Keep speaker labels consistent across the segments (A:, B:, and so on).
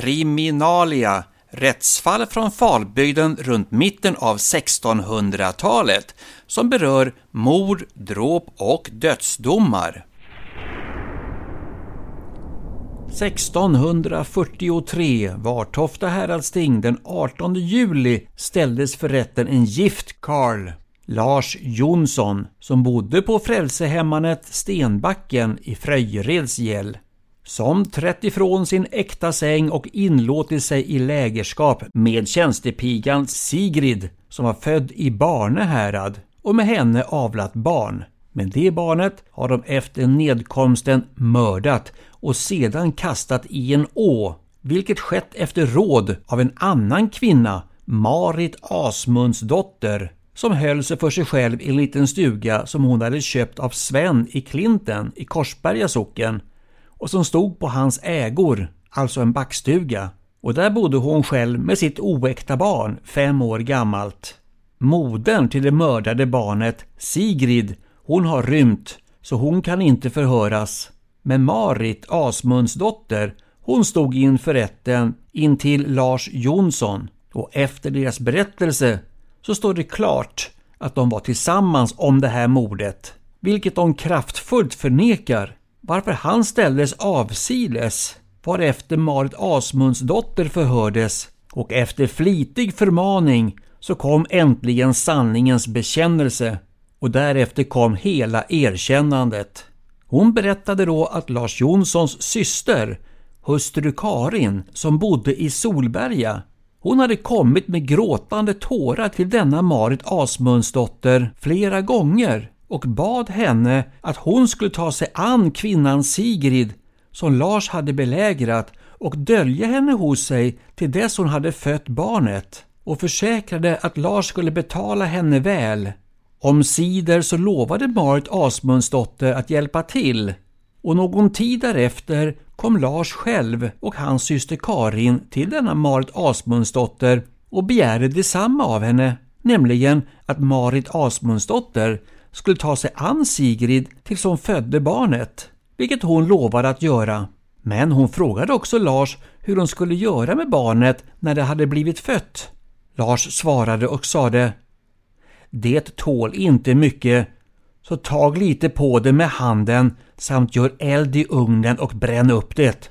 A: Kriminalia Rättsfall från Falbygden runt mitten av 1600-talet som berör mord, dråp och dödsdomar. 1643 var Tofta häradsting den 18 juli ställdes för rätten en gift karl, Lars Jonsson, som bodde på frälsehemmanet Stenbacken i Fröjereds gäll som trätt ifrån sin äkta säng och inlåtit sig i lägerskap med tjänstepigan Sigrid som var född i Barne härad och med henne avlat barn. Men det barnet har de efter nedkomsten mördat och sedan kastat i en å, vilket skett efter råd av en annan kvinna, Marit Asmundsdotter, som höll sig för sig själv i en liten stuga som hon hade köpt av Sven i Klinten i Korsberga socken och som stod på hans ägor, alltså en backstuga. Och där bodde hon själv med sitt oäkta barn, fem år gammalt. Modern till det mördade barnet, Sigrid, hon har rymt, så hon kan inte förhöras. Men Marit, Asmunds dotter, hon stod inför rätten intill Lars Jonsson och efter deras berättelse så står det klart att de var tillsammans om det här mordet, vilket de kraftfullt förnekar varför han ställdes avsides varefter Marit Asmundsdotter förhördes och efter flitig förmaning så kom äntligen sanningens bekännelse och därefter kom hela erkännandet. Hon berättade då att Lars Jonssons syster, hustru Karin, som bodde i Solberga, hon hade kommit med gråtande tårar till denna Marit Asmundsdotter flera gånger och bad henne att hon skulle ta sig an kvinnan Sigrid som Lars hade belägrat och dölja henne hos sig till dess hon hade fött barnet och försäkrade att Lars skulle betala henne väl. Omsider så lovade Marit Asmundsdotter att hjälpa till och någon tid därefter kom Lars själv och hans syster Karin till denna Marit Asmundsdotter och begärde detsamma av henne, nämligen att Marit Asmundsdotter skulle ta sig an Sigrid tills hon födde barnet, vilket hon lovade att göra. Men hon frågade också Lars hur hon skulle göra med barnet när det hade blivit fött. Lars svarade och sade Det tål inte mycket, så tag lite på det med handen samt gör eld i ugnen och bränn upp det.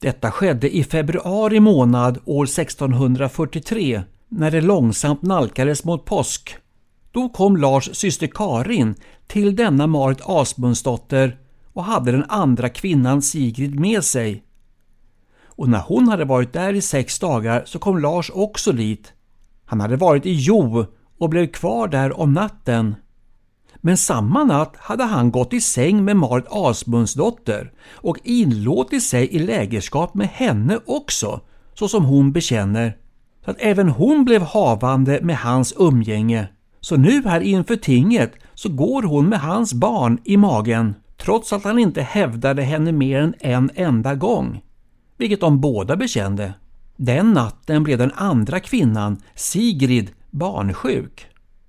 A: Detta skedde i februari månad år 1643 när det långsamt nalkades mot påsk. Då kom Lars syster Karin till denna Marit Asmundsdotter och hade den andra kvinnan Sigrid med sig. Och när hon hade varit där i sex dagar så kom Lars också dit. Han hade varit i Jo och blev kvar där om natten. Men samma natt hade han gått i säng med Marit Asmundsdotter och inlåtit sig i lägerskap med henne också, så som hon bekänner. Så att även hon blev havande med hans umgänge. Så nu här inför tinget så går hon med hans barn i magen trots att han inte hävdade henne mer än en enda gång. Vilket de båda bekände. Den natten blev den andra kvinnan, Sigrid, barnsjuk.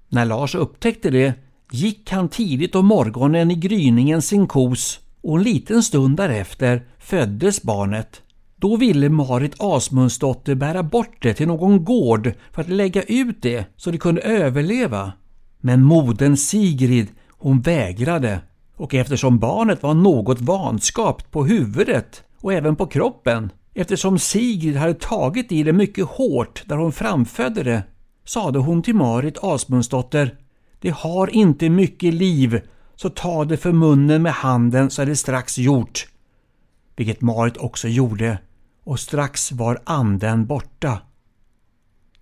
A: När Lars upptäckte det gick han tidigt om morgonen i gryningen sin kos och en liten stund därefter föddes barnet. Då ville Marit Asmundsdotter bära bort det till någon gård för att lägga ut det så det kunde överleva. Men modern Sigrid, hon vägrade och eftersom barnet var något vanskapt på huvudet och även på kroppen, eftersom Sigrid hade tagit i det mycket hårt där hon framfödde det, sade hon till Marit Asmundsdotter Det har inte mycket liv, så ta det för munnen med handen så är det strax gjort. Vilket Marit också gjorde och strax var anden borta.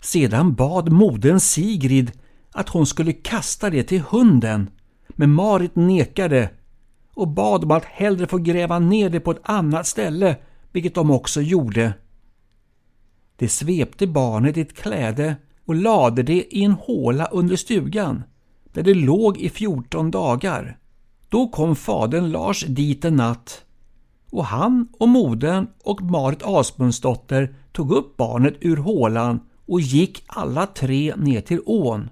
A: Sedan bad modern Sigrid att hon skulle kasta det till hunden, men Marit nekade och bad om att hellre få gräva ner det på ett annat ställe, vilket de också gjorde. De svepte barnet i ett kläde och lade det i en håla under stugan, där det låg i 14 dagar. Då kom fadern Lars dit en natt och han och modern och Marit Asmundsdotter tog upp barnet ur hålan och gick alla tre ner till ån.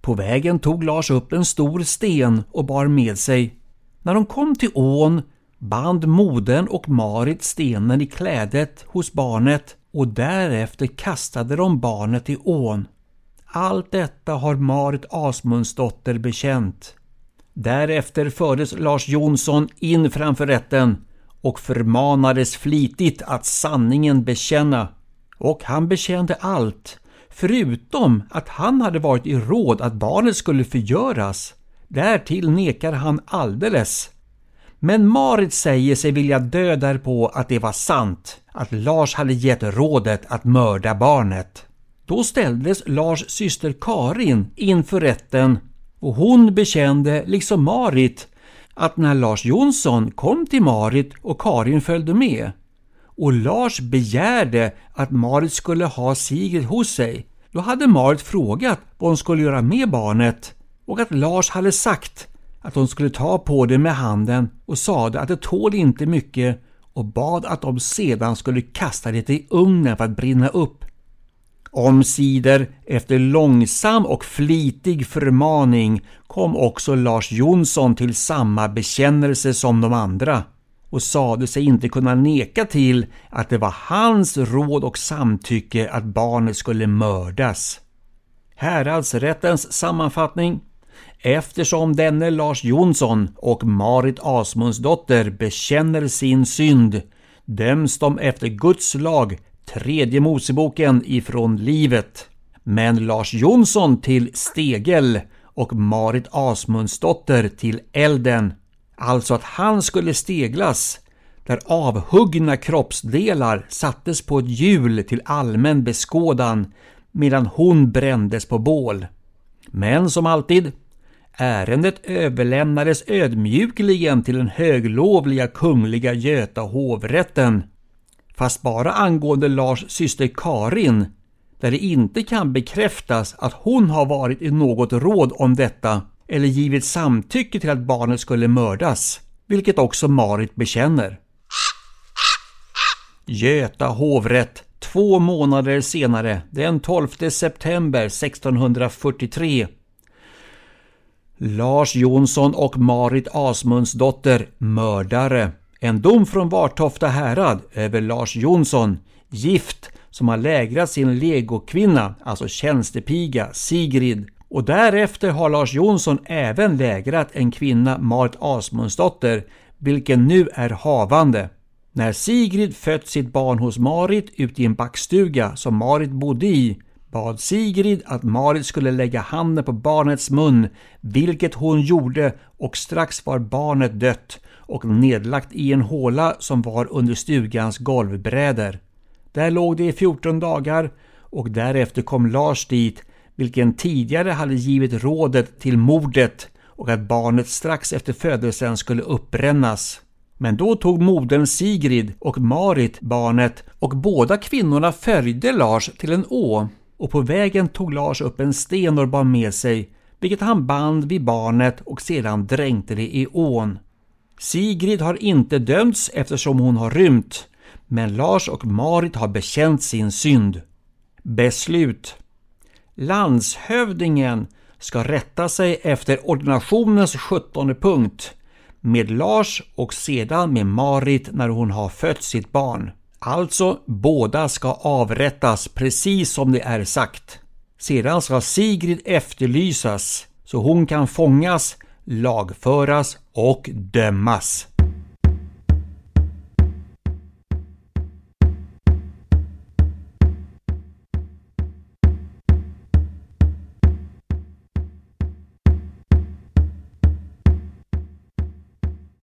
A: På vägen tog Lars upp en stor sten och bar med sig. När de kom till ån band modern och Marit stenen i klädet hos barnet och därefter kastade de barnet i ån. Allt detta har Marit Asmundsdotter bekänt. Därefter fördes Lars Jonsson in framför rätten och förmanades flitigt att sanningen bekänna. Och han bekände allt, förutom att han hade varit i råd att barnet skulle förgöras. Därtill nekar han alldeles. Men Marit säger sig vilja dö därpå att det var sant, att Lars hade gett rådet att mörda barnet. Då ställdes Lars syster Karin inför rätten och hon bekände, liksom Marit, att när Lars Jonsson kom till Marit och Karin följde med och Lars begärde att Marit skulle ha Sigrid hos sig, då hade Marit frågat vad hon skulle göra med barnet och att Lars hade sagt att hon skulle ta på det med handen och sade att det tål inte mycket och bad att de sedan skulle kasta det i ugnen för att brinna upp. Omsider, efter långsam och flitig förmaning, kom också Lars Jonsson till samma bekännelse som de andra och sade sig inte kunna neka till att det var hans råd och samtycke att barnet skulle mördas. Häradsrättens sammanfattning Eftersom denne Lars Jonsson och Marit Asmundsdotter bekänner sin synd döms de efter Guds lag tredje Moseboken ifrån livet. Men Lars Jonsson till stegel och Marit Asmundsdotter till elden. Alltså att han skulle steglas där avhuggna kroppsdelar sattes på ett hjul till allmän beskådan medan hon brändes på bål. Men som alltid, ärendet överlämnades ödmjukligen till den höglovliga kungliga Göta hovrätten fast bara angående Lars syster Karin, där det inte kan bekräftas att hon har varit i något råd om detta eller givit samtycke till att barnet skulle mördas, vilket också Marit bekänner. Göta hovrätt två månader senare, den 12 september 1643. Lars Jonsson och Marit Asmundsdotter mördare. En dom från Vartofta härad över Lars Jonsson, gift, som har lägrat sin legokvinna, alltså tjänstepiga, Sigrid. Och därefter har Lars Jonsson även lägrat en kvinna, Marit Asmundsdotter, vilken nu är havande. När Sigrid fött sitt barn hos Marit ute i en backstuga som Marit bodde i bad Sigrid att Marit skulle lägga handen på barnets mun, vilket hon gjorde och strax var barnet dött och nedlagt i en håla som var under stugans golvbräder. Där låg det i 14 dagar och därefter kom Lars dit, vilken tidigare hade givit rådet till mordet och att barnet strax efter födelsen skulle uppbrännas. Men då tog modern Sigrid och Marit barnet och båda kvinnorna följde Lars till en å och på vägen tog Lars upp en sten och bar med sig, vilket han band vid barnet och sedan dränkte det i ån. Sigrid har inte dömts eftersom hon har rymt, men Lars och Marit har bekänt sin synd. Beslut Landshövdingen ska rätta sig efter ordinationens sjuttonde punkt med Lars och sedan med Marit när hon har fött sitt barn. Alltså, båda ska avrättas precis som det är sagt. Sedan ska Sigrid efterlysas så hon kan fångas, lagföras och dömas.